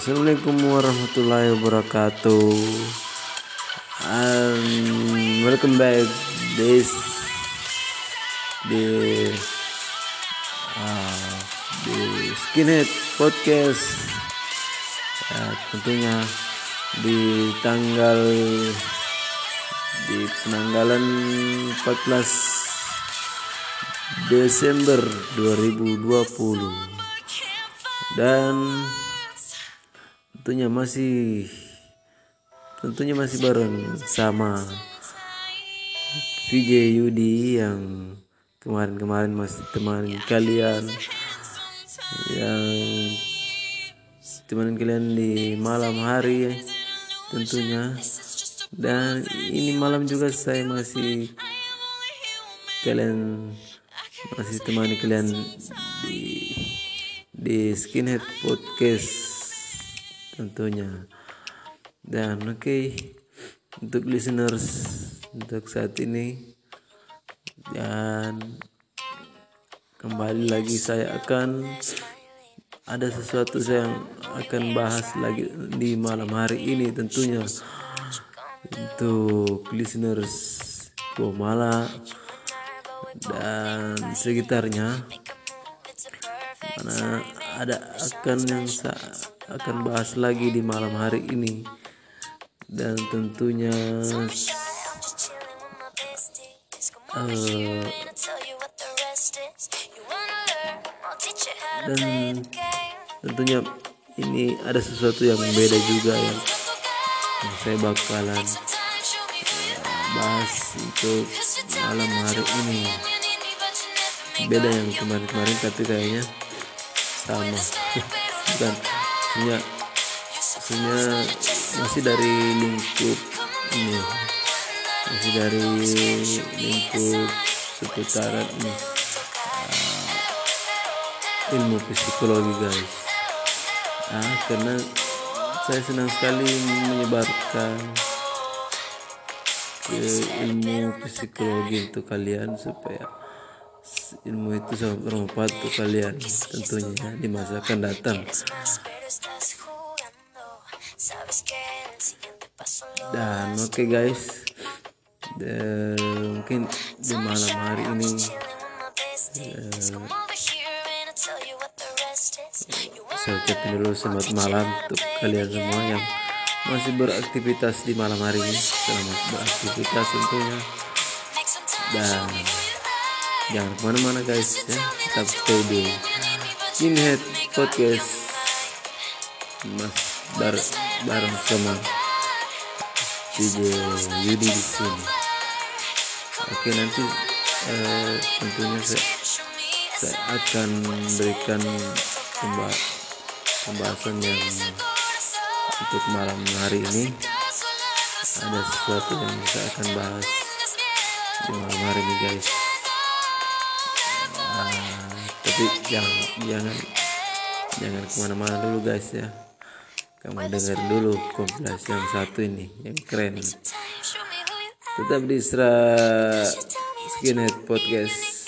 assalamualaikum warahmatullahi wabarakatuh. And welcome back this di uh, di Skinhead Podcast. Ya, tentunya di tanggal di penanggalan 14 Desember 2020 dan tentunya masih tentunya masih bareng sama VJ Yudi yang kemarin-kemarin masih teman kalian yang teman kalian di malam hari tentunya. Dan ini malam juga saya masih kalian masih temani kalian di di skinhead podcast tentunya. Dan oke okay, untuk listeners untuk saat ini dan kembali lagi saya akan ada sesuatu saya yang akan bahas lagi di malam hari ini tentunya. Untuk listeners Bomala dan sekitarnya mana ada akan yang akan bahas lagi di malam hari ini. Dan tentunya uh, dan tentunya ini ada sesuatu yang beda juga yang, yang saya bakalan bahas untuk malam hari ini. Beda yang kemarin-kemarin tapi kayaknya sama. Bukan punya punya masih dari lingkup ini. Masih dari lingkup seputaran ini. Uh, ilmu psikologi guys. Ah karena saya senang sekali menyebarkan ke ilmu psikologi untuk kalian supaya ilmu itu sangat bermanfaat untuk kalian tentunya di masa akan datang. Dan oke okay guys. De, mungkin di malam hari ini uh, saya ucapin dulu selamat malam untuk kalian semua yang masih beraktivitas di malam hari ini. Selamat beraktivitas tentunya. Dan jangan ke mana-mana guys ya. Tetap stay di Skinhead Podcast. Mas bar bareng sama DJ Yudi di sini. Oke nanti eh, tentunya saya, saya akan memberikan pembahasan yang untuk malam hari ini. Ada sesuatu yang saya akan bahas di malam hari ini guys tapi jangan jangan jangan ke mana-mana dulu guys ya. Kamu dengar dulu kompilasi yang satu ini yang keren. Tetap di Isra Skinhead Podcast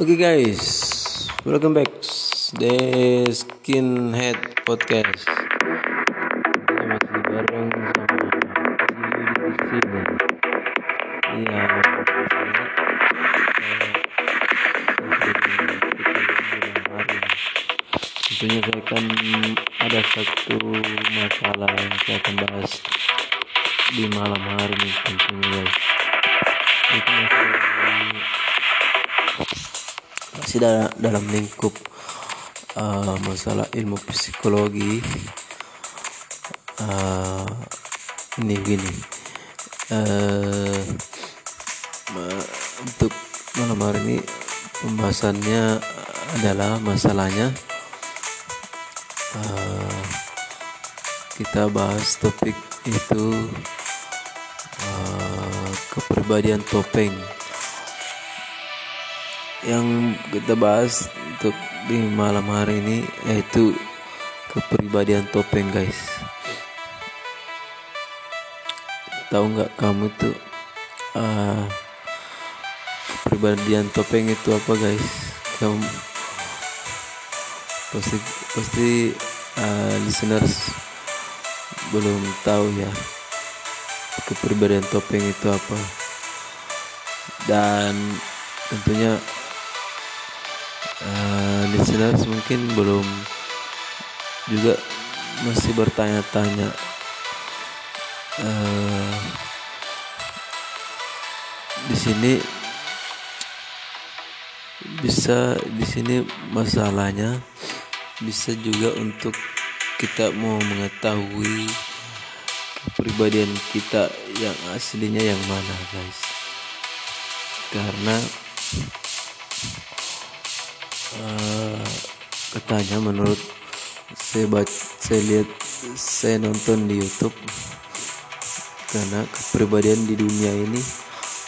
Oke guys, welcome back the Skinhead Podcast. Kita masih bareng sama di sini. Iya. Tentunya saya akan ada satu masalah yang saya akan bahas di malam hari ini tentunya guys. Itu masalah masih da- dalam lingkup uh, masalah ilmu psikologi uh, ini gini uh, untuk malam hari ini pembahasannya adalah masalahnya uh, kita bahas topik itu uh, kepribadian topeng yang kita bahas untuk di malam hari ini yaitu kepribadian topeng guys. Tahu nggak kamu tuh uh, kepribadian topeng itu apa guys? Kamu pasti pasti uh, listeners belum tahu ya kepribadian topeng itu apa. Dan tentunya uh, listeners mungkin belum juga masih bertanya-tanya. Uh, di sini bisa di sini masalahnya bisa juga untuk kita mau mengetahui kepribadian kita yang aslinya yang mana guys. Karena uh, katanya menurut saya baca saya lihat saya nonton di YouTube karena kepribadian di dunia ini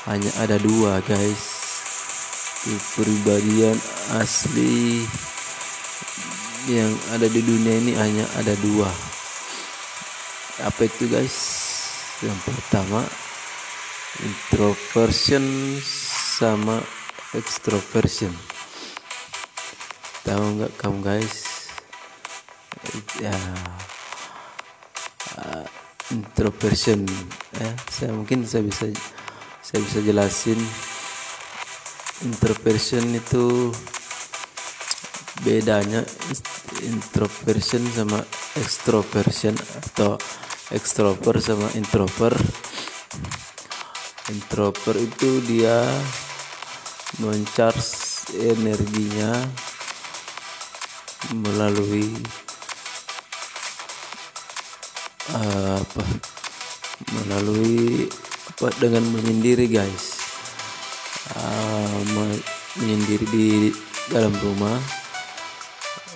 hanya ada dua guys. Kepribadian asli yang ada di dunia ini hanya ada dua. Apa itu guys? Yang pertama introversion sama extroversion tahu nggak kamu guys? Ya. Uh, introversion. Ya saya mungkin saya bisa saya bisa jelasin. Introversion itu bedanya introversion sama extroversion atau extrovert sama introvert. Introvert itu dia mencharge energinya melalui uh, apa? Melalui apa? Dengan menyendiri guys. Uh, menyendiri di dalam rumah.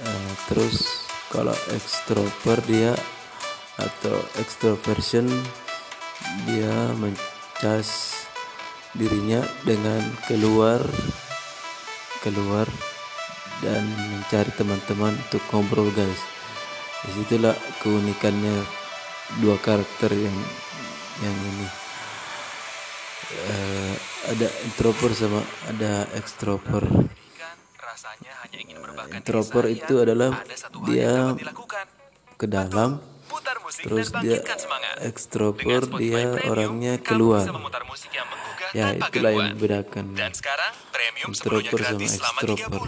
Uh, terus kalau extrovert dia atau extroversion dia mencas dirinya dengan keluar keluar dan mencari teman-teman untuk ngobrol guys. Di situlah keunikannya dua karakter yang yang ini. Uh, ada introvert sama ada extrovert. Introvert itu adalah dia ke dalam terus dia ekstrovert dia orangnya keluar. ya itulah yang membedakan introvert sama ekstrovert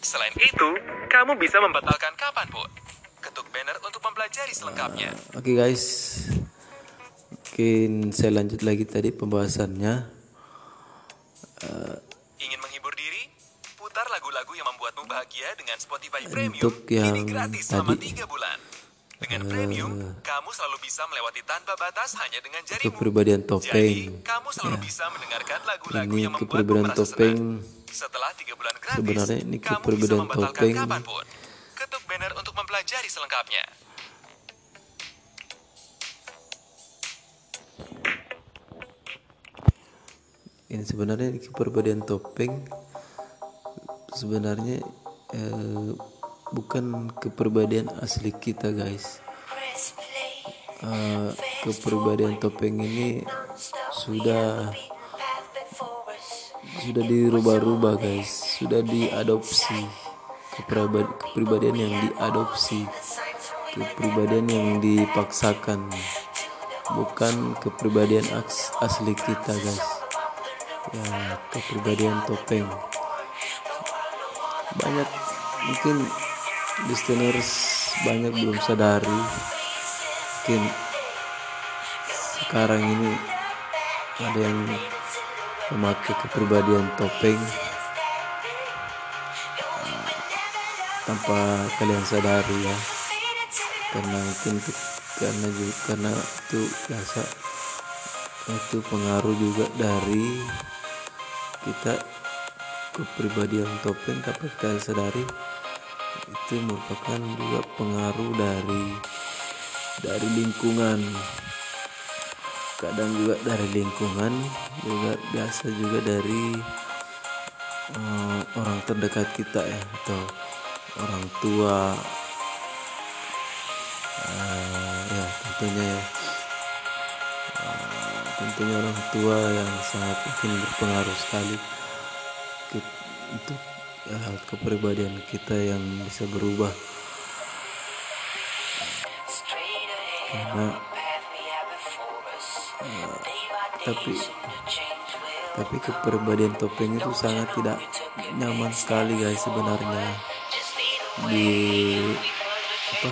Selain itu, kamu bisa membatalkan kapan pun. Ketuk banner untuk mempelajari selengkapnya. oke okay guys mungkin saya lanjut lagi tadi pembahasannya Ingin menghibur diri? Putar lagu-lagu yang membuatmu bahagia dengan Spotify Premium. Untuk yang Ini gratis selama tadi, 3 bulan. Dengan Premium, kamu selalu bisa melewati tanpa batas hanya dengan jarimu. kepribadian Jadi, topeng kamu selalu Ya. bisa mendengarkan lagu-lagu ini yang membuatmu kepribadian topeng senang. Setelah 3 bulan gratis, Sebenarnya ini kamu bisa membatalkan topeng. kapan pun. Ketuk banner untuk mempelajari selengkapnya. ini sebenarnya kepribadian topeng sebenarnya eh, bukan kepribadian asli kita guys. Eh, kepribadian topeng ini sudah sudah dirubah-rubah guys. Sudah diadopsi. Kepribadian yang diadopsi. Kepribadian yang dipaksakan. Bukan kepribadian asli kita guys. Ya kepribadian topeng. Banyak mungkin listeners banyak belum sadari. Mungkin sekarang ini ada yang memakai kepribadian topeng. Eh, tanpa kalian sadari ya. Karena mungkin karena juga karena itu biasa itu pengaruh juga dari kita kepribadian topeng tanpa kita sadari itu merupakan juga pengaruh dari dari lingkungan. Kadang juga dari lingkungan juga biasa juga dari eh, orang terdekat kita ya atau orang tua. Eh, ya tentunya ya. Eh, tentunya orang tua yang sangat mungkin berpengaruh sekali untuk eh, kepribadian kita yang bisa berubah. Karena eh, tapi tapi kepribadian topeng itu sangat tidak nyaman sekali guys sebenarnya. Di apa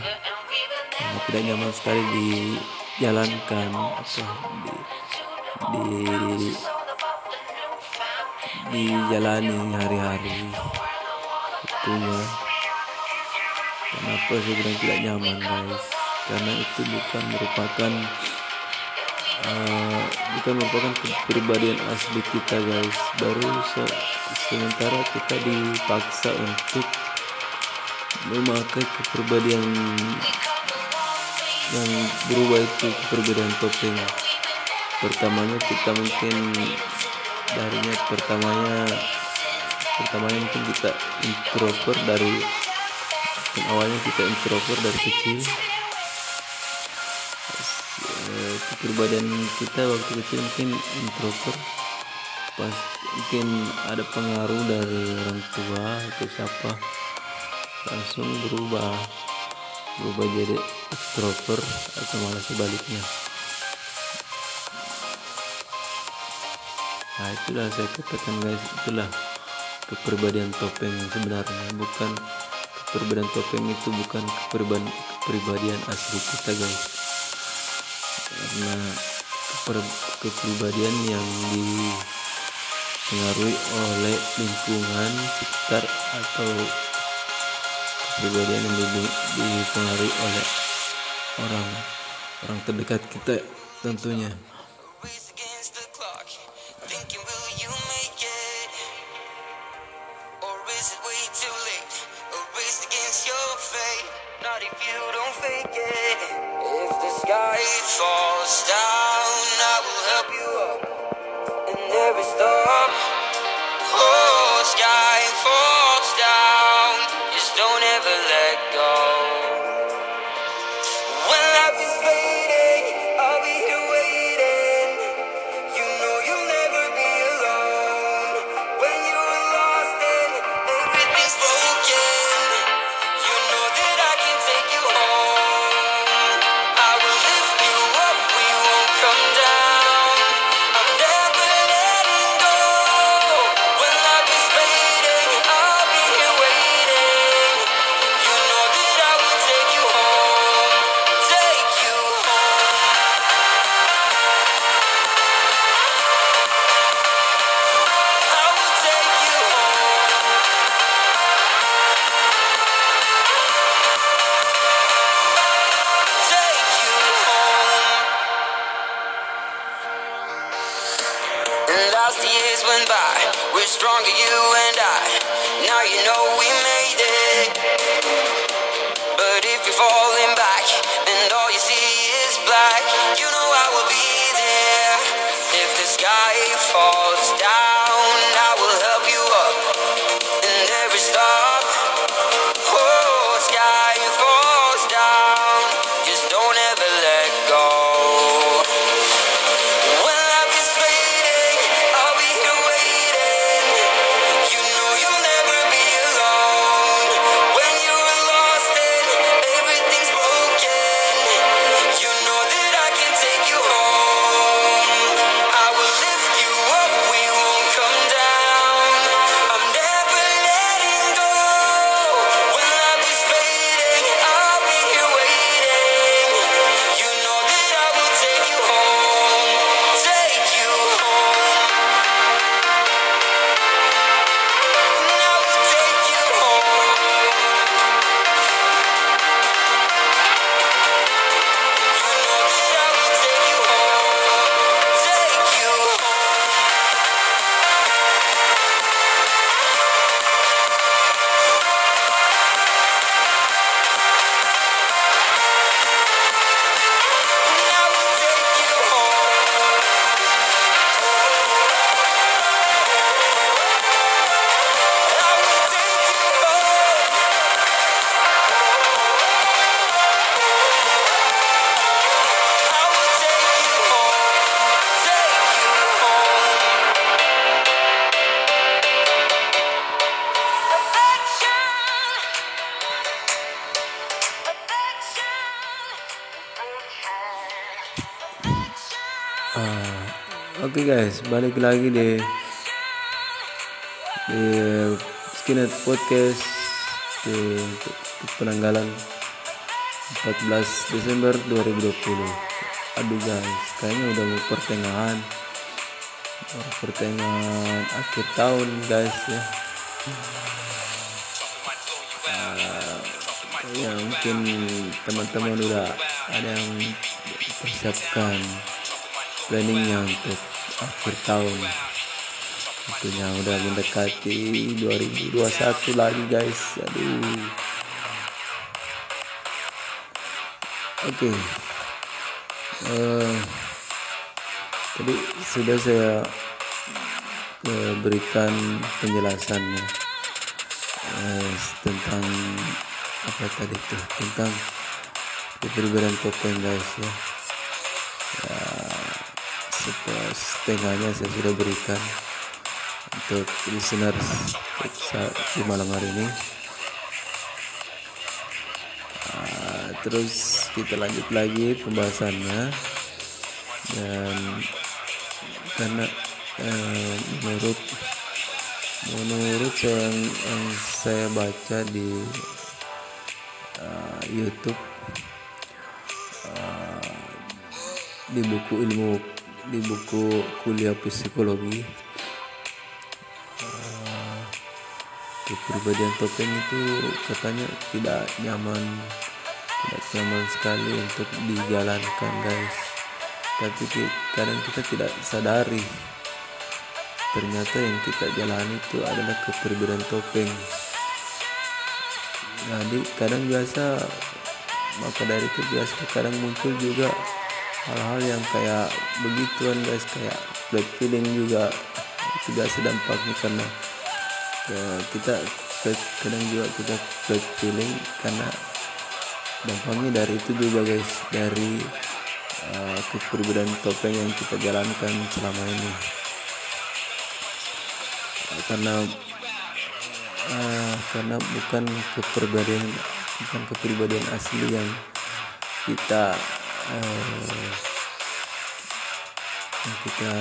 sangat tidak nyaman sekali dijalankan apa di di dijalani hari-hari. Itu ya kenapa saya bilang tidak nyaman guys? Karena itu bukan merupakan uh, bukan merupakan kepribadian asli kita guys. Baru se sementara kita dipaksa untuk memakai kepribadian yang berubah itu kepribadian topeng. Pertamanya kita mungkin dari pertamanya pertamanya mungkin kita introvert dari awalnya kita introvert dari kecil. Pikir eh, badan kita waktu kecil mungkin introvert pas mungkin ada pengaruh dari orang tua atau siapa langsung berubah. Berubah jadi extrovert atau malah sebaliknya. nah itulah saya katakan guys itulah kepribadian topeng sebenarnya bukan kepribadian topeng itu bukan kepribadian, kepribadian asli kita guys. Karena keper, kepribadian yang dipengaruhi oleh lingkungan sekitar atau kepribadian yang dipengaruhi oleh orang orang terdekat kita tentunya. guys, balik lagi di di Skinet Podcast di, di penanggalan 14 Desember 2020. Aduh guys, kayaknya udah mau pertengahan pertengahan akhir tahun guys ya. Uh, ya mungkin teman-teman udah ada yang persiapkan planningnya untuk akhir tahun. Tentunya udah mendekati 2021 lagi guys. Aduh. Oke. Okay. uh, jadi sudah saya uh, berikan penjelasannya uh, eh, tentang apa tadi tuh? Tentang perbedaan token guys ya, ya setengahnya saya sudah berikan untuk listeners saat di malam hari ini. Ah, terus kita lanjut lagi pembahasannya dan karena eh, menurut menurut yang, yang saya baca di uh, YouTube uh, di buku ilmu di buku kuliah psikologi. Kepribadian topeng itu katanya tidak nyaman tidak nyaman sekali untuk dijalankan guys. Tapi kadang kita tidak sadari ternyata yang kita jalani itu adalah kepribadian topeng. Jadi kadang biasa maka dari itu biasa kadang muncul juga hal-hal yang kayak begituan guys. Kayak bad feeling juga itu biasa dampaknya karena ya, kita kadang juga kita bad feeling karena dampaknya dari itu juga guys. Dari uh, kepribadian topeng yang kita jalankan selama ini. Uh, karena uh, karena bukan kepribadian bukan kepribadian asli yang kita yang kita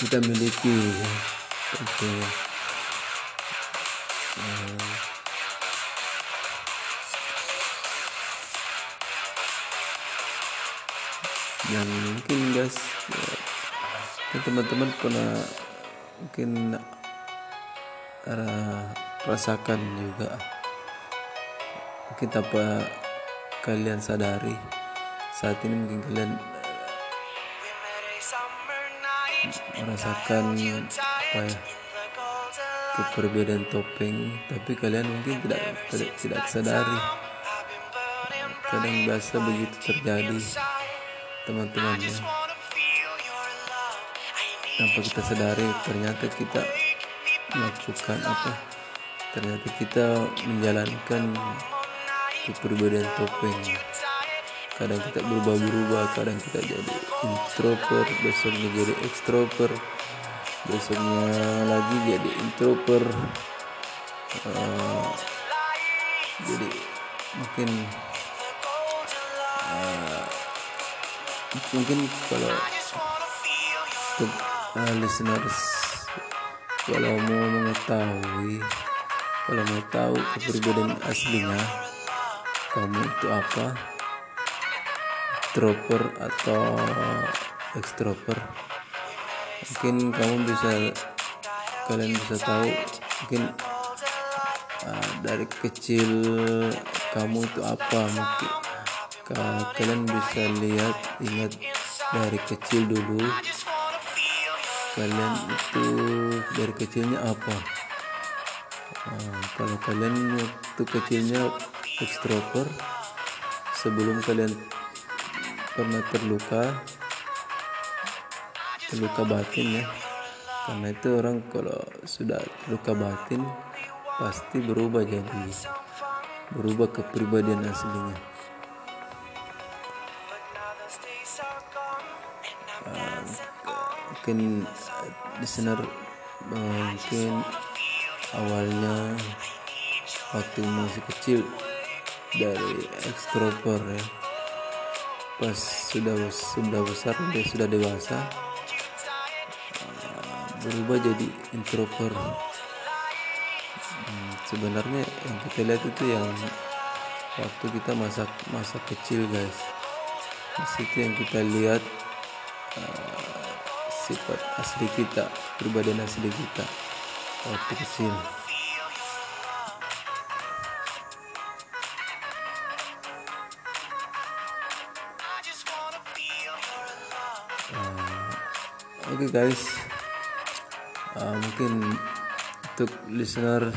kita miliki ya. Oke. Eh, dan mungkin guys ya, ya teman-teman pernah mungkin uh, rasakan juga mungkin tanpa kalian sadari saat ini mungkin kalian merasakan apa ya keperbedaan topeng. Tapi kalian mungkin tidak tidak, tidak sadari. Kadang biasa begitu terjadi teman-teman ya tanpa kita sadari ternyata kita melakukan apa ternyata kita menjalankan kepribadian topeng. Kadang kita berubah-berubah kadang kita jadi introvert besoknya jadi extrovert besoknya lagi jadi introvert. Uh, jadi mungkin uh, mungkin kalau untuk uh, listeners kalau mau mengetahui kalau mau tahu kepribadian aslinya kamu itu apa? Introvert atau extrovert? Mungkin kamu bisa kalian bisa tahu mungkin uh, dari kecil kamu itu apa? Mungkin Ka- kalian bisa lihat ingat dari kecil dulu. Kalian itu dari kecilnya apa? Uh, kalau kalian waktu kecilnya extrovert sebelum kalian pernah terluka terluka batin ya. Karena itu orang kalau sudah terluka batin pasti berubah jadi berubah kepribadian aslinya. Uh, mungkin listener uh, mungkin awalnya waktu masih kecil dari extrovert ya. Pas sudah sudah besar dia sudah dewasa uh, berubah jadi introvert Hmm, sebenarnya yang kita lihat itu yang waktu kita masa masa kecil guys. Di situ yang kita lihat uh, sifat asli kita kepribadian asli kita waktu kecil Oke guys, Uh, mungkin untuk listener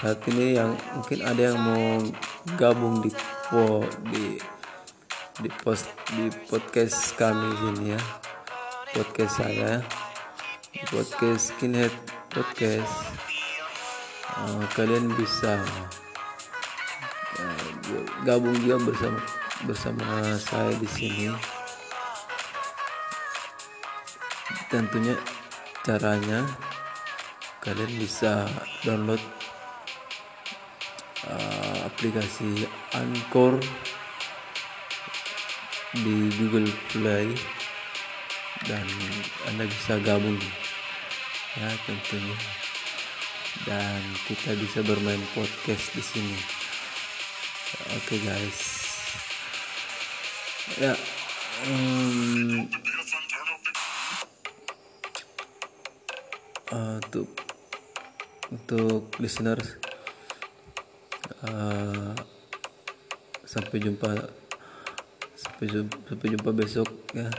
saat ini yang mungkin ada yang mau gabung di po di di post di podcast kami sini ya. Podcast saya. Podcast skinhead podcast. Uh, kalian bisa uh, gabung juga bersama bersama saya di sini tentunya caranya kalian bisa download uh, aplikasi Anchor di Google Play dan Anda bisa gabung. Ya tentunya. Dan kita bisa bermain podcast di sini. Oke okay, guys. Ya um, uh, untuk untuk listeners uh, sampai jumpa sampai jumpa, sampai jumpa besok ya.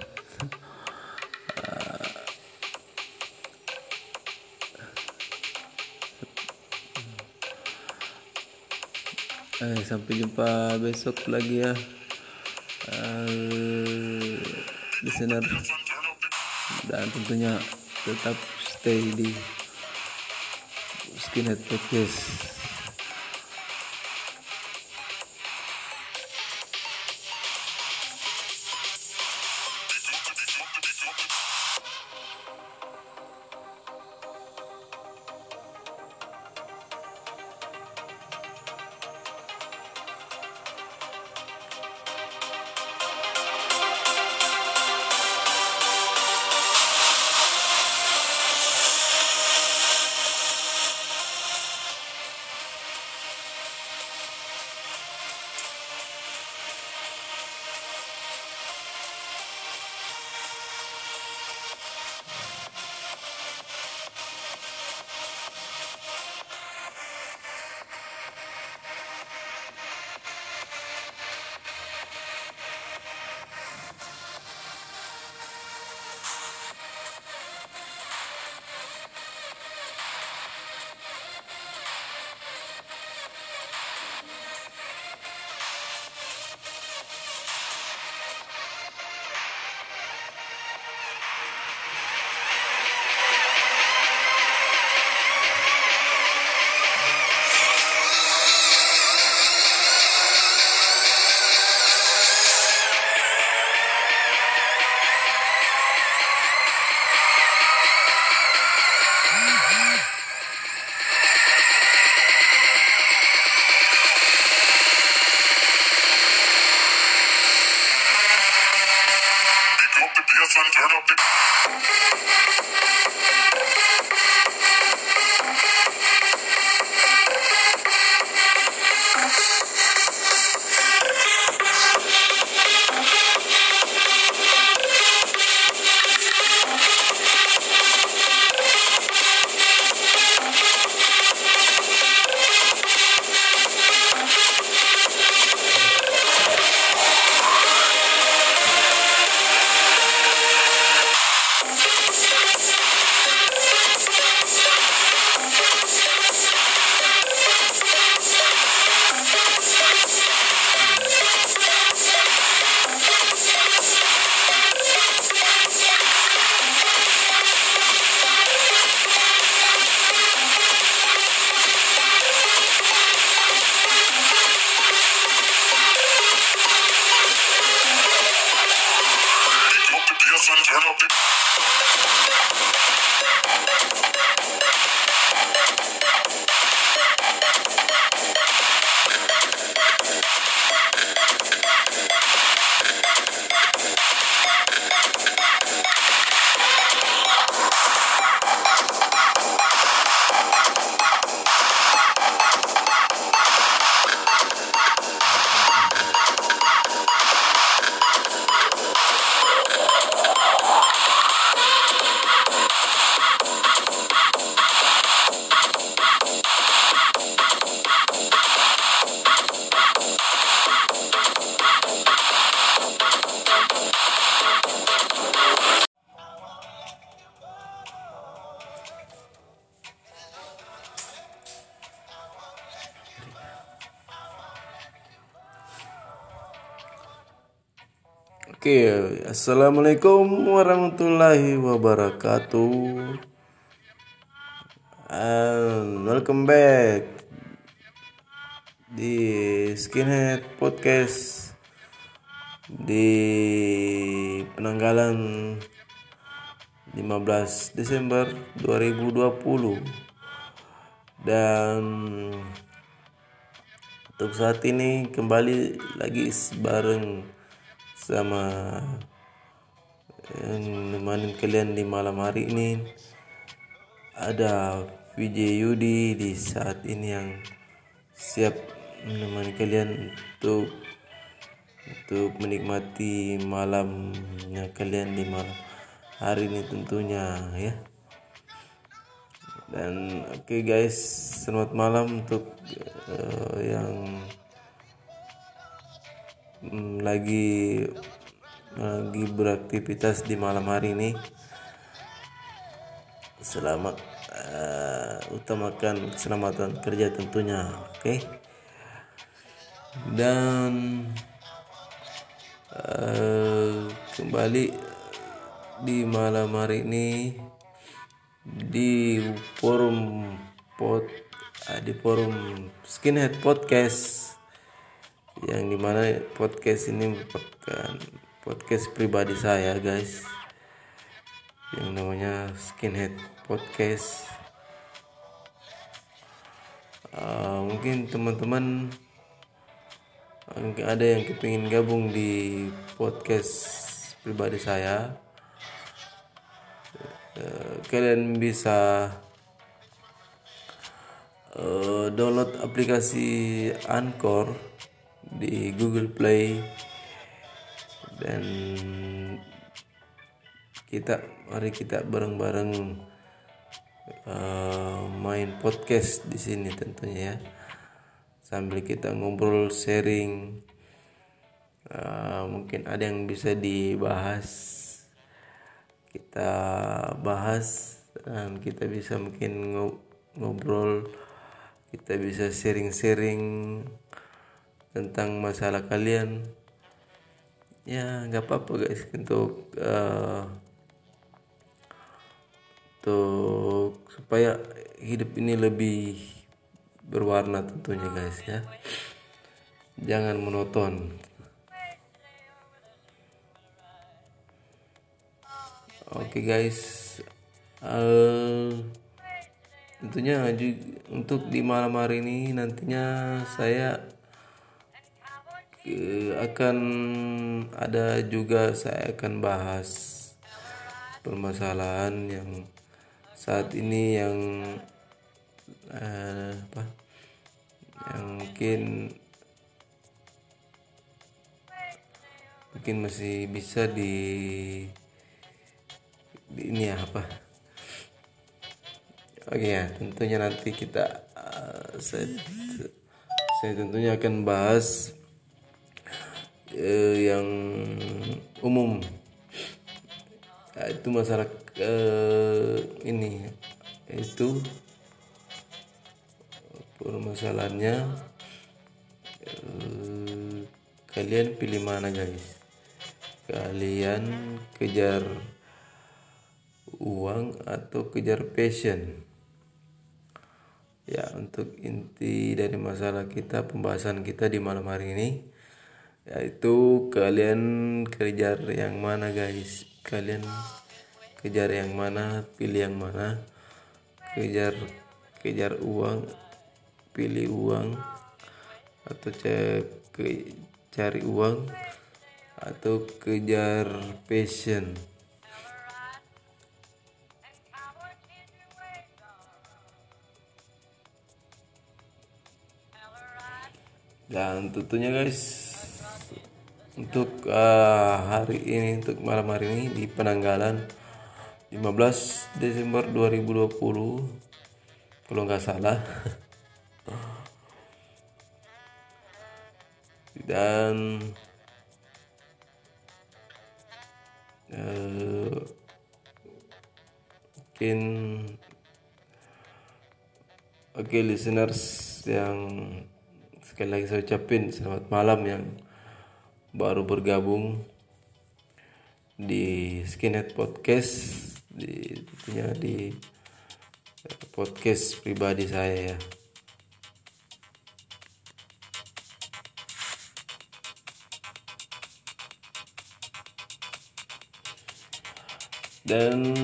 Eh, sampai jumpa besok lagi ya. Uh, listener. Dan tentunya tetap stay di skinhead podcast Oke, assalamualaikum warahmatullahi wabarakatuh. And welcome back di Skinhead Podcast di penanggalan 15 Desember 2020 dan untuk saat ini kembali lagi bareng sama yang nemenin kalian di malam hari ini. Ada VJ Yudi di saat ini yang siap menemani kalian untuk untuk menikmati malamnya kalian di malam hari ini tentunya ya. Dan oke okay guys selamat malam untuk uh, yang um, lagi lagi beraktivitas di malam hari ini selamat uh, utamakan keselamatan kerja tentunya oke okay? dan uh, kembali di malam hari ini di forum pod di forum skinhead podcast yang di mana podcast ini merupakan podcast pribadi saya guys. Yang namanya skinhead podcast. Uh, mungkin teman-teman ada yang kepingin gabung di podcast pribadi saya. Eh, kalian bisa uh, download aplikasi Anchor di Google Play. Dan kita mari kita bareng-bareng uh, main podcast di sini tentunya ya. Sambil kita ngobrol sharing uh, mungkin ada yang bisa dibahas. Kita bahas dan kita bisa mungkin ngobrol. Kita bisa sharing-sharing tentang masalah kalian. Ya nggak apa-apa guys. Untuk uh, untuk supaya hidup ini lebih berwarna tentunya guys ya. Jangan monoton. Oke okay guys, uh, tentunya untuk di malam hari ini nantinya saya akan ada juga saya akan bahas permasalahan yang saat ini yang uh, apa yang mungkin mungkin masih bisa di ini ya apa. Oke ya tentunya nanti kita uh, saya, saya tentunya akan bahas uh, yang umum. Ya, itu masalah uh, ini. Itu permasalahannya uh, kalian pilih mana guys? Kalian kejar uang atau kejar passion? Ya untuk inti dari masalah kita pembahasan kita di malam hari ini yaitu kalian kejar yang mana guys. Kalian kejar yang mana pilih yang mana. Kejar kejar uang pilih uang. Atau cari uang. Atau kejar passion. Dan tentunya guys untuk uh, hari ini untuk malam hari ini di penanggalan 15 Desember 2020 kalau nggak salah. Dan uh, mungkin oke okay, listeners yang sekali lagi saya ucapin selamat malam yang baru bergabung di Skinhead Podcast di tentunya di eh, podcast pribadi saya ya. Dan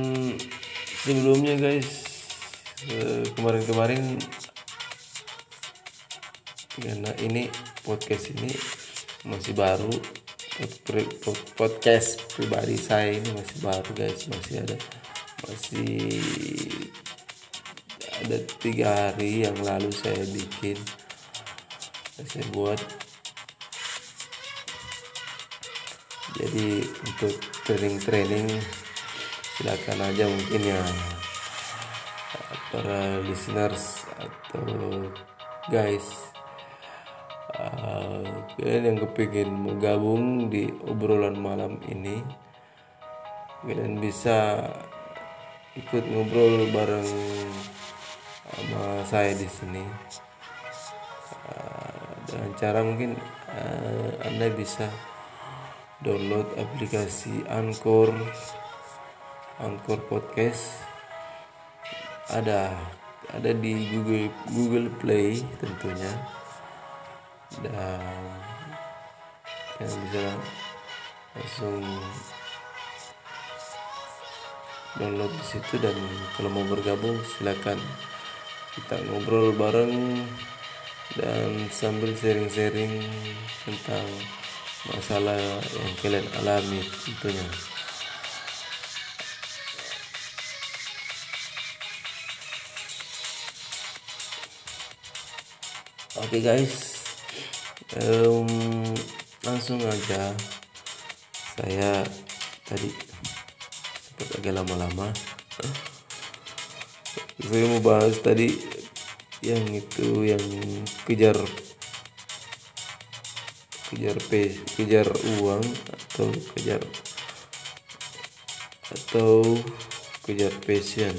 sebelumnya guys eh, kemarin-kemarin karena ini podcast ini masih baru. Podcast pribadi saya ini masih baru guys. Masih ada masih ada tiga hari yang lalu saya bikin. Saya buat. Jadi untuk training-training silakan aja mungkin ya para listeners atau guys kalian yang kepingin gabung di obrolan malam ini kalian bisa ikut ngobrol bareng sama saya di sini. Uh, dengan cara mungkin uh, anda bisa download aplikasi Anchor Anchor Podcast. Ada ada di Google Google Play tentunya dan yang bisa langsung download di situ dan kalau mau bergabung silakan kita ngobrol bareng dan sambil sharing-sharing tentang masalah yang kalian alami tentunya. Oke guys, Em, langsung aja saya tadi sempat agak lama-lama. Saya mau bahas tadi yang itu yang kejar kejar pe kejar uang atau kejar atau kejar passion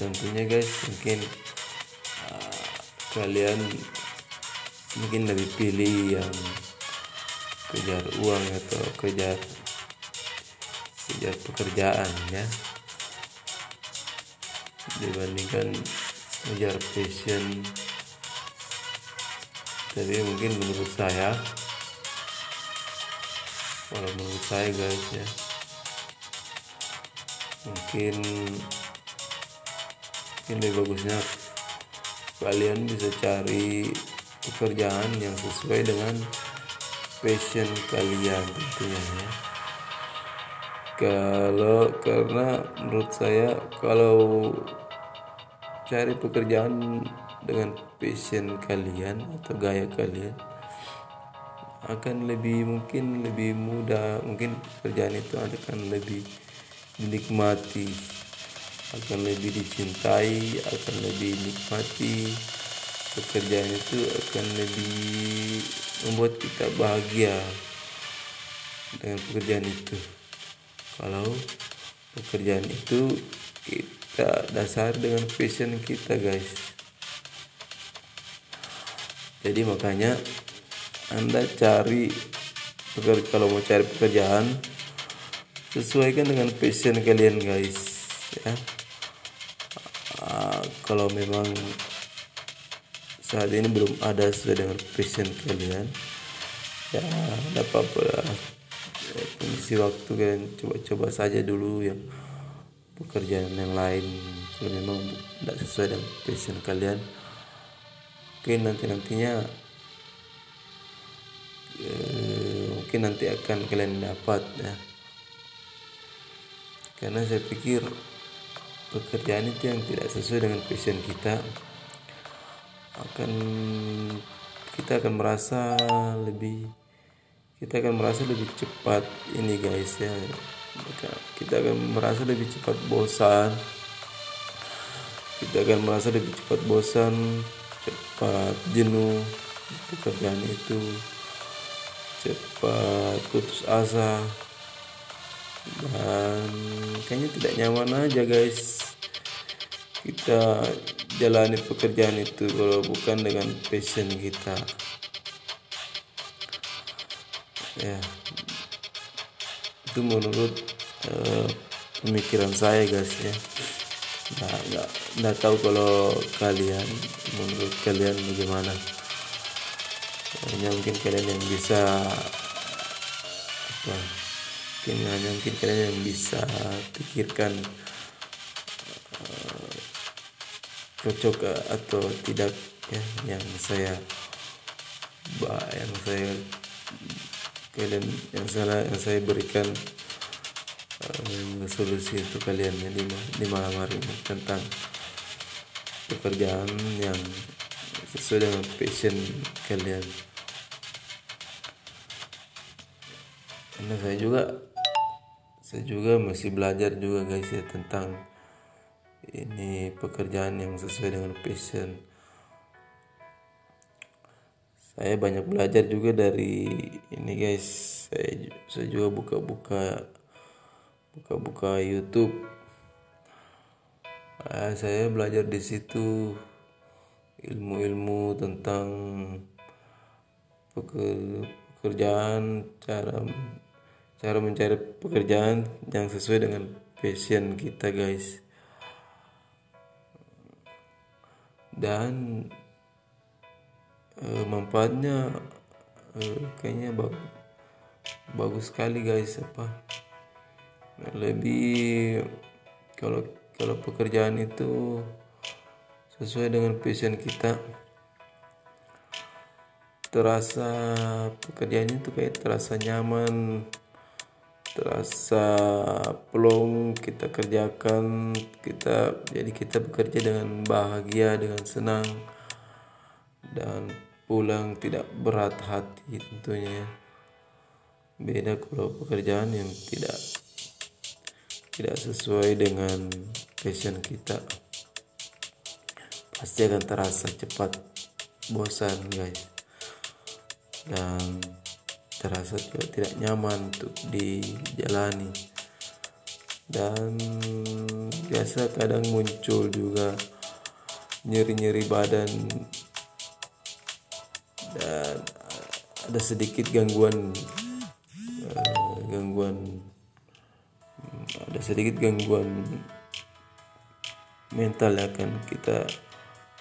tentunya guys mungkin uh, kalian mungkin lebih pilih yang kejar uang atau kejar kejar pekerjaan ya. Dibandingkan kejar passion. Tapi mungkin menurut saya kalau menurut saya guys ya mungkin lebih bagusnya. Kalian bisa cari pekerjaan yang sesuai dengan passion kalian tentunya ya. Kalau karena menurut saya kalau cari pekerjaan dengan passion kalian atau gaya kalian akan lebih mungkin lebih mudah. Mungkin pekerjaan itu akan lebih dinikmati akan lebih dicintai akan lebih nikmati pekerjaan itu akan lebih membuat kita bahagia dengan pekerjaan itu. Kalau pekerjaan itu kita dasar dengan passion kita guys. Jadi makanya anda cari kalau mau cari pekerjaan sesuaikan dengan passion kalian guys ya kalau memang saat ini belum ada sesuai dengan passion kalian ya lah. Ya, mengisi waktu kalian coba-coba saja dulu yang pekerjaan yang lain kalau memang tidak sesuai dengan passion kalian mungkin nanti nantinya eh, mungkin nanti akan kalian dapat ya karena saya pikir pekerjaan itu yang tidak sesuai dengan passion kita akan kita akan merasa lebih kita akan merasa lebih cepat ini guys ya. Kita akan merasa lebih cepat bosan. Kita akan merasa lebih cepat bosan cepat jenuh pekerjaan itu cepat putus asa dan kayaknya tidak nyaman aja guys. Kita jalani pekerjaan itu kalau bukan dengan passion kita. Ya. Itu menurut uh, pemikiran saya guys ya. Nggak nggak nggak tahu kalau kalian menurut kalian bagaimana. Hanya mungkin kalian yang bisa apa mungkin hanya mungkin kalian yang bisa pikirkan uh, cocok atau tidak ya yang saya yang saya kalian yang salah yang saya berikan uh, solusi untuk kalian ya di, di malam hari ini tentang pekerjaan yang sesuai dengan passion kalian. Karena saya juga saya juga masih belajar juga guys ya tentang ini pekerjaan yang sesuai dengan passion. Saya banyak belajar juga dari ini guys. Saya saya juga buka-buka buka-buka YouTube. Nah, saya belajar di situ ilmu-ilmu tentang pekerjaan cara cara mencari pekerjaan yang sesuai dengan passion kita guys. Dan uh, manfaatnya uh, kayaknya bag bagus sekali guys apa. Lebih kalau kalau pekerjaan itu sesuai dengan passion kita terasa pekerjaannya itu kayak terasa nyaman terasa pelong kita kerjakan kita jadi kita bekerja dengan bahagia dengan senang dan pulang tidak berat hati tentunya. Beda kalau pekerjaan yang tidak tidak sesuai dengan passion kita. Pasti akan terasa cepat bosan guys. Dan terasa juga tidak nyaman untuk dijalani. Dan biasa kadang muncul juga nyeri-nyeri badan dan ada sedikit gangguan uh, gangguan ada sedikit gangguan mental yang akan kita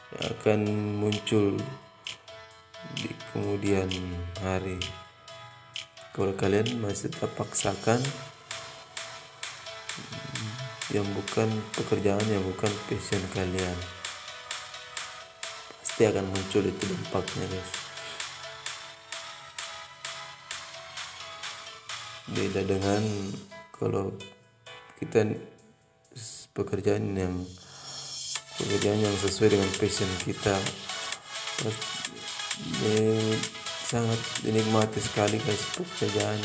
yang akan muncul di kemudian hari kalau kalian masih tetap paksakan yang bukan pekerjaan yang bukan passion kalian pasti akan muncul itu dampaknya guys. Beda dengan kalau kita pekerjaan yang pekerjaan yang sesuai dengan passion kita. Ini sangat dinikmati sekali guys pekerjaan.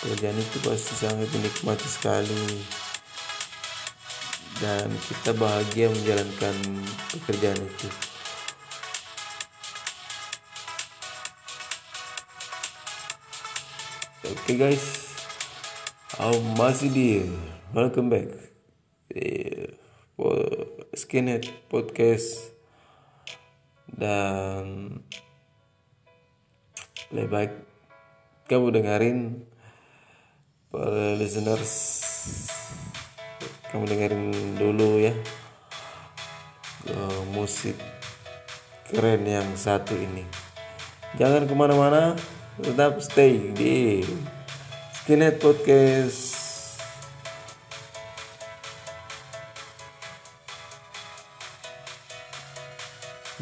Pekerjaan itu pasti sangat dinikmati sekali. Dan kita bahagia menjalankan pekerjaan itu. Oke okay guys aku masih di welcome back. Skinhead Podcast. Dan lebih baik kamu dengerin para listeners. Kamu dengerin dulu ya. Musik keren yang satu ini. Jangan ke mana-mana tetap stay di Skinhead Podcast.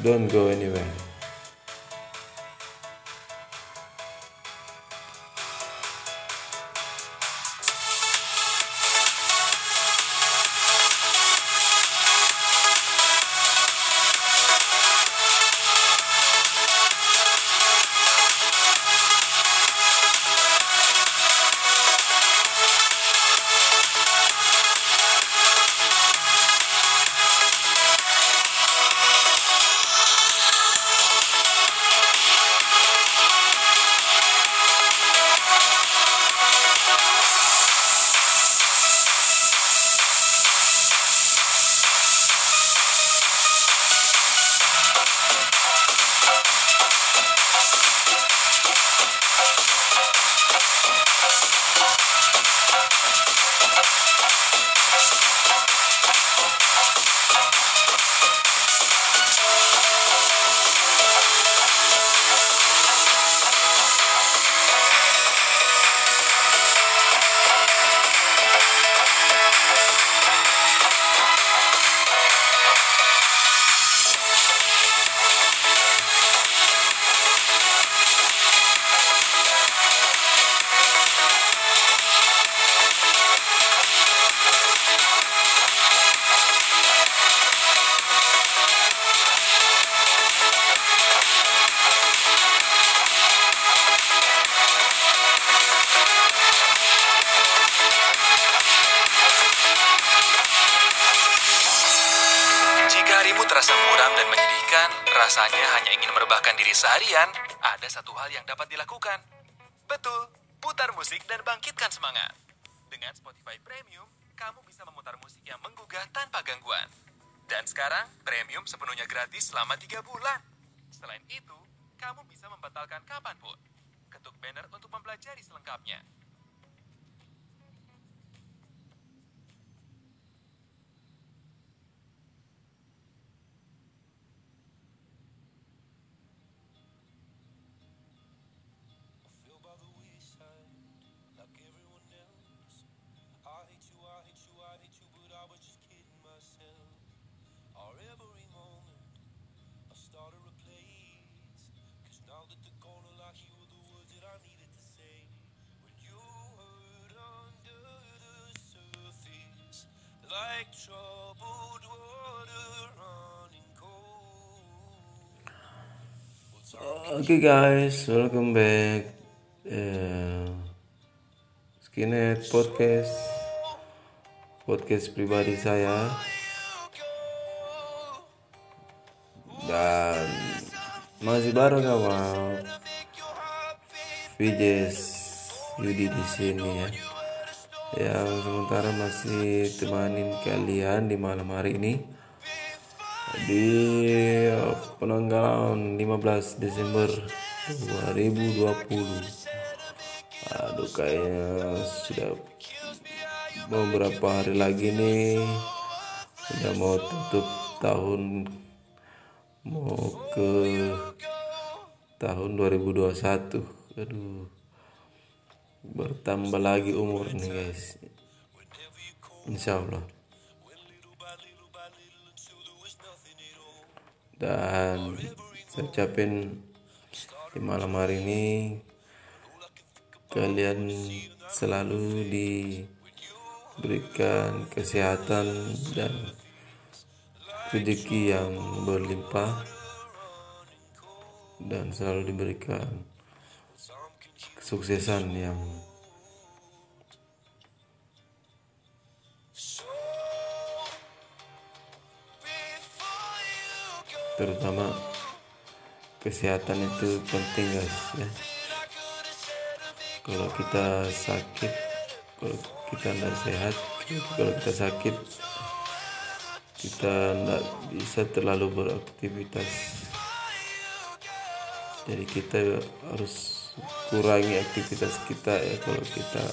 Don't go anywhere. Rasanya hanya ingin merebahkan diri seharian, ada satu hal yang dapat dilakukan. Betul, putar musik dan bangkitkan semangat. Dengan Spotify Premium, kamu bisa memutar musik yang menggugah tanpa gangguan. Dan sekarang, Premium sepenuhnya gratis selama 3 bulan. Selain itu, kamu bisa membatalkan kapan pun. Ketuk banner untuk mempelajari selengkapnya. Oke guys, welcome back. Eh, Skinhead Podcast, podcast pribadi saya. Dan masih baru sama VJs Yudi di sini ya. Yang sementara masih temanin kalian di malam hari ini. Di penanggalan 15 Desember 2020 aduh kayaknya sudah beberapa hari lagi nih? Udah mau tutup tahun mau ke tahun 2021 aduh bertambah lagi umur nih guys. Insya Allah dan saya ucapin di malam hari ini kalian selalu diberikan kesehatan dan rezeki yang berlimpah dan selalu diberikan kesuksesan yang terutama kesehatan itu penting guys ya. Kalau kita sakit kalau kita tidak sehat kalau kita sakit kita tidak bisa terlalu beraktivitas. Jadi kita harus kurangi aktivitas kita ya kalau kita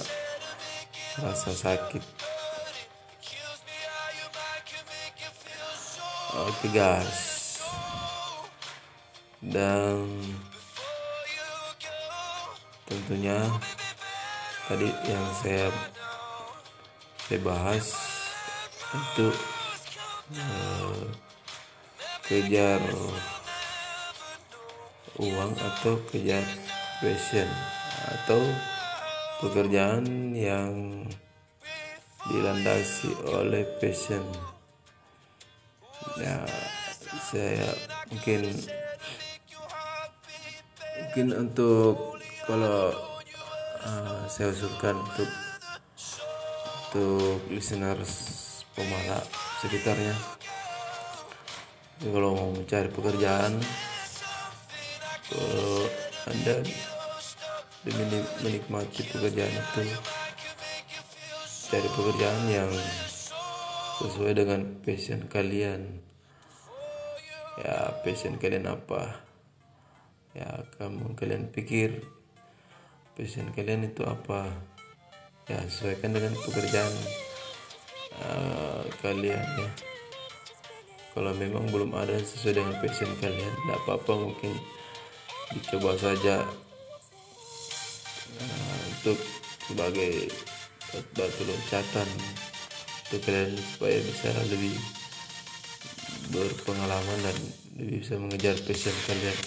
rasa sakit. Oke guys dan tentunya tadi yang saya saya bahas itu eh, kejar uang atau kejar passion atau pekerjaan yang dilandasi oleh passion. Ya saya mungkin mungkin untuk kalau uh, saya usulkan untuk untuk listeners pemala sekitarnya. Kalau mau mencari pekerjaan kalau anda demi menikmati pekerjaan itu cari pekerjaan yang sesuai dengan passion kalian. Ya passion kalian apa? Ya kamu kalian pikir passion kalian itu apa? Ya sesuaikan dengan pekerjaan uh, kalian ya. Kalau memang belum ada sesuai dengan passion kalian tidak apa-apa mungkin dicoba saja. Uh, untuk sebagai batu loncatan. Untuk kalian supaya bisa lebih berpengalaman dan lebih bisa mengejar passion kalian.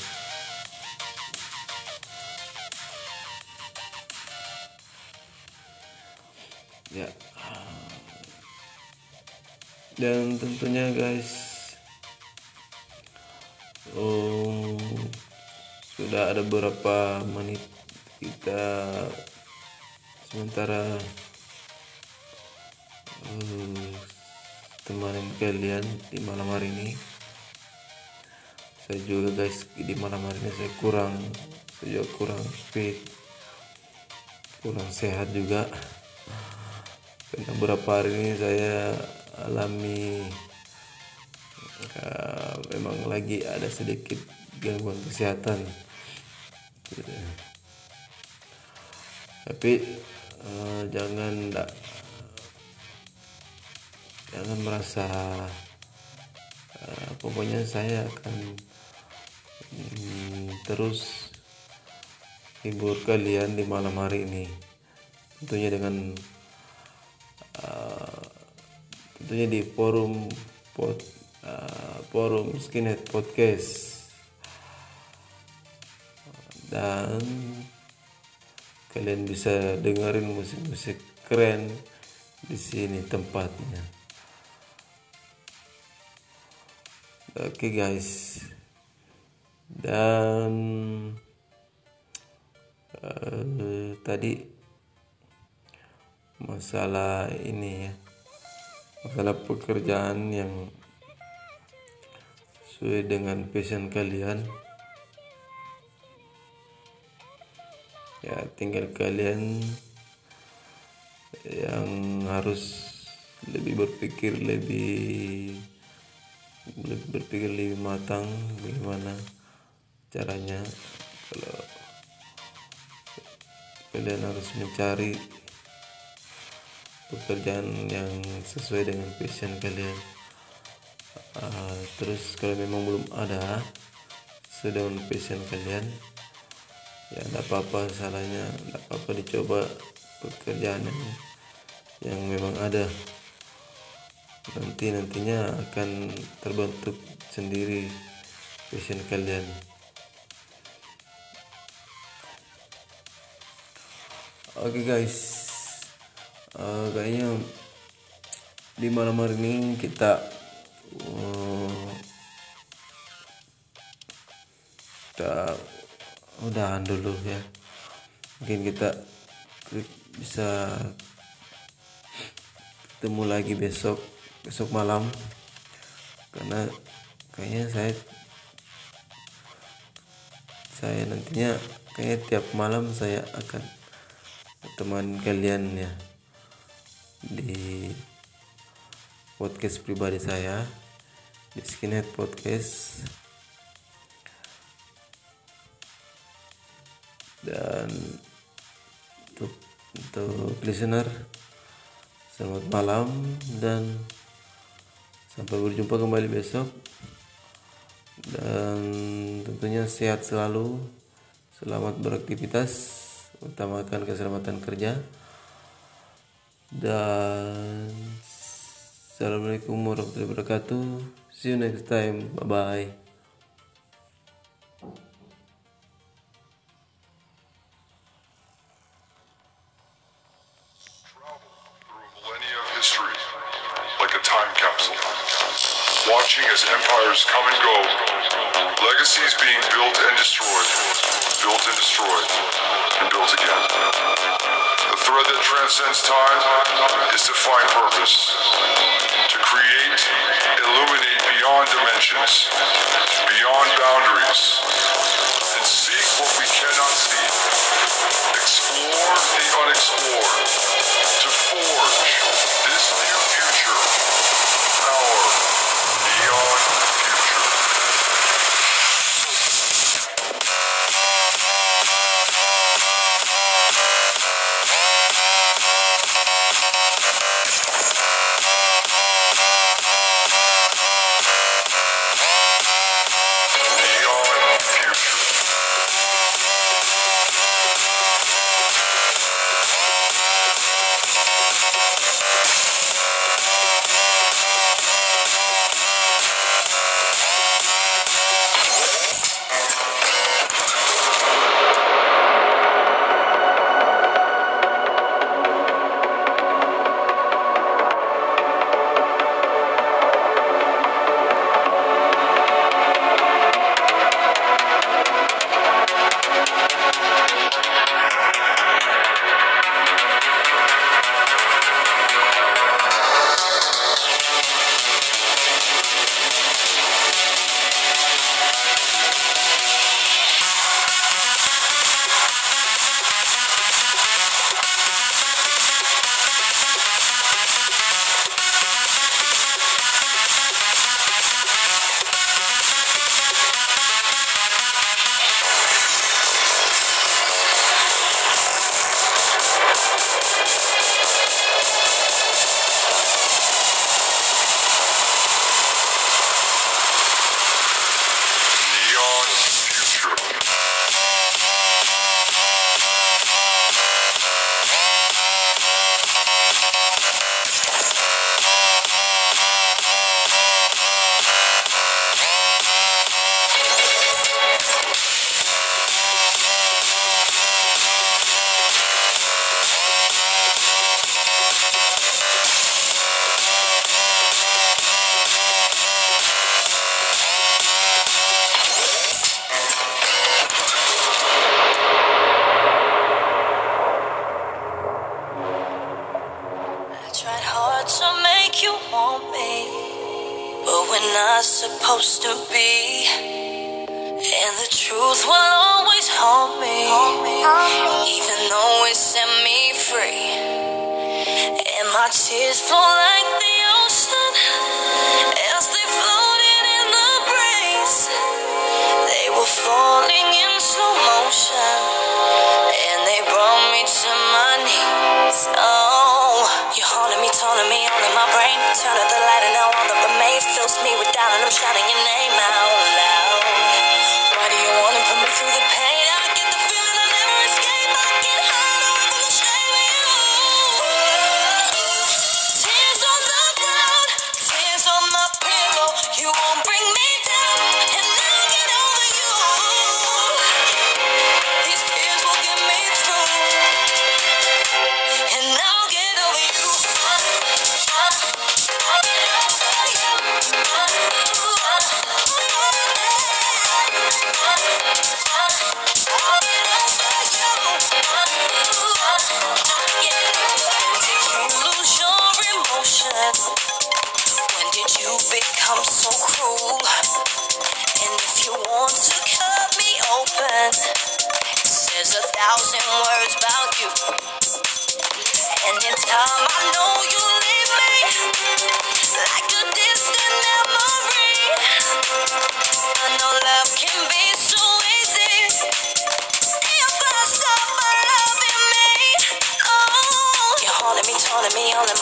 Ya. Dan tentunya guys sudah ada beberapa menit kita sementara uh, temanin kalian di malam hari ini. Saya juga guys di malam hari ini saya kurang saya juga kurang fit kurang sehat juga. Karena beberapa hari ini saya alami uh, memang lagi ada sedikit gangguan kesehatan tapi uh, jangan ndak jangan merasa uh, pokoknya saya akan mm, terus hibur kalian di malam hari ini. Tentunya dengan uh, tentunya di forum pod, uh, forum skinhead podcast dan kalian bisa dengerin musik-musik keren di sini tempatnya. Oke okay guys, dan uh, tadi masalah ini ya, masalah pekerjaan yang sesuai dengan passion kalian. Ya tinggal kalian yang harus lebih berpikir lebih lebih berpikir lebih matang bagaimana caranya. Kalau kalian harus mencari pekerjaan yang sesuai dengan passion kalian. Uh, terus kalau memang belum ada dengan passion kalian ya tidak apa-apa salahnya tidak apa-apa dicoba pekerjaan yang, yang memang ada. Nanti nantinya akan terbentuk sendiri passion kalian. Oke okay guys. Uh, kayaknya di malam hari ini kita uh, kita udahan dulu ya. Mungkin kita bisa ketemu lagi besok besok malam. Karena kayaknya saya saya nantinya kayaknya tiap malam saya akan teman kalian ya di podcast pribadi saya di Skinhead Podcast dan untuk untuk listener selamat malam dan sampai berjumpa kembali besok. Dan tentunya sehat selalu selamat beraktivitas utamakan keselamatan kerja. Dan assalamualaikum warahmatullahi wabarakatuh. See you next time. Bye bye legacies being built and destroyed, built and destroyed, and built again. The thread that transcends time is to find purpose, to create, illuminate beyond dimensions, beyond boundaries, and seek what we cannot see. Explore the unexplored to forge this new future. Our neon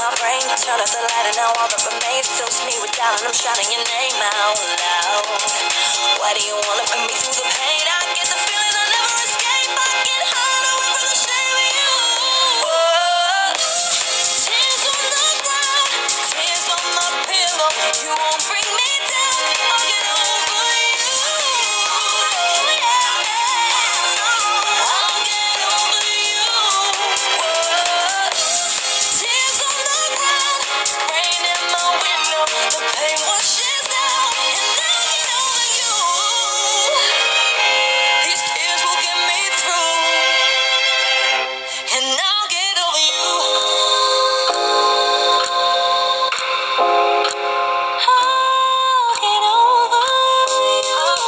my brain. Turn up the light and now all that remains fills me with doubt and I'm shouting your name out loud. Why do you wanna put me through the pain? I get the feeling I'll never escape. I get high away from the shame of you. Whoa. Tears on the ground, tears on the pillow. You won't bring me back. the pain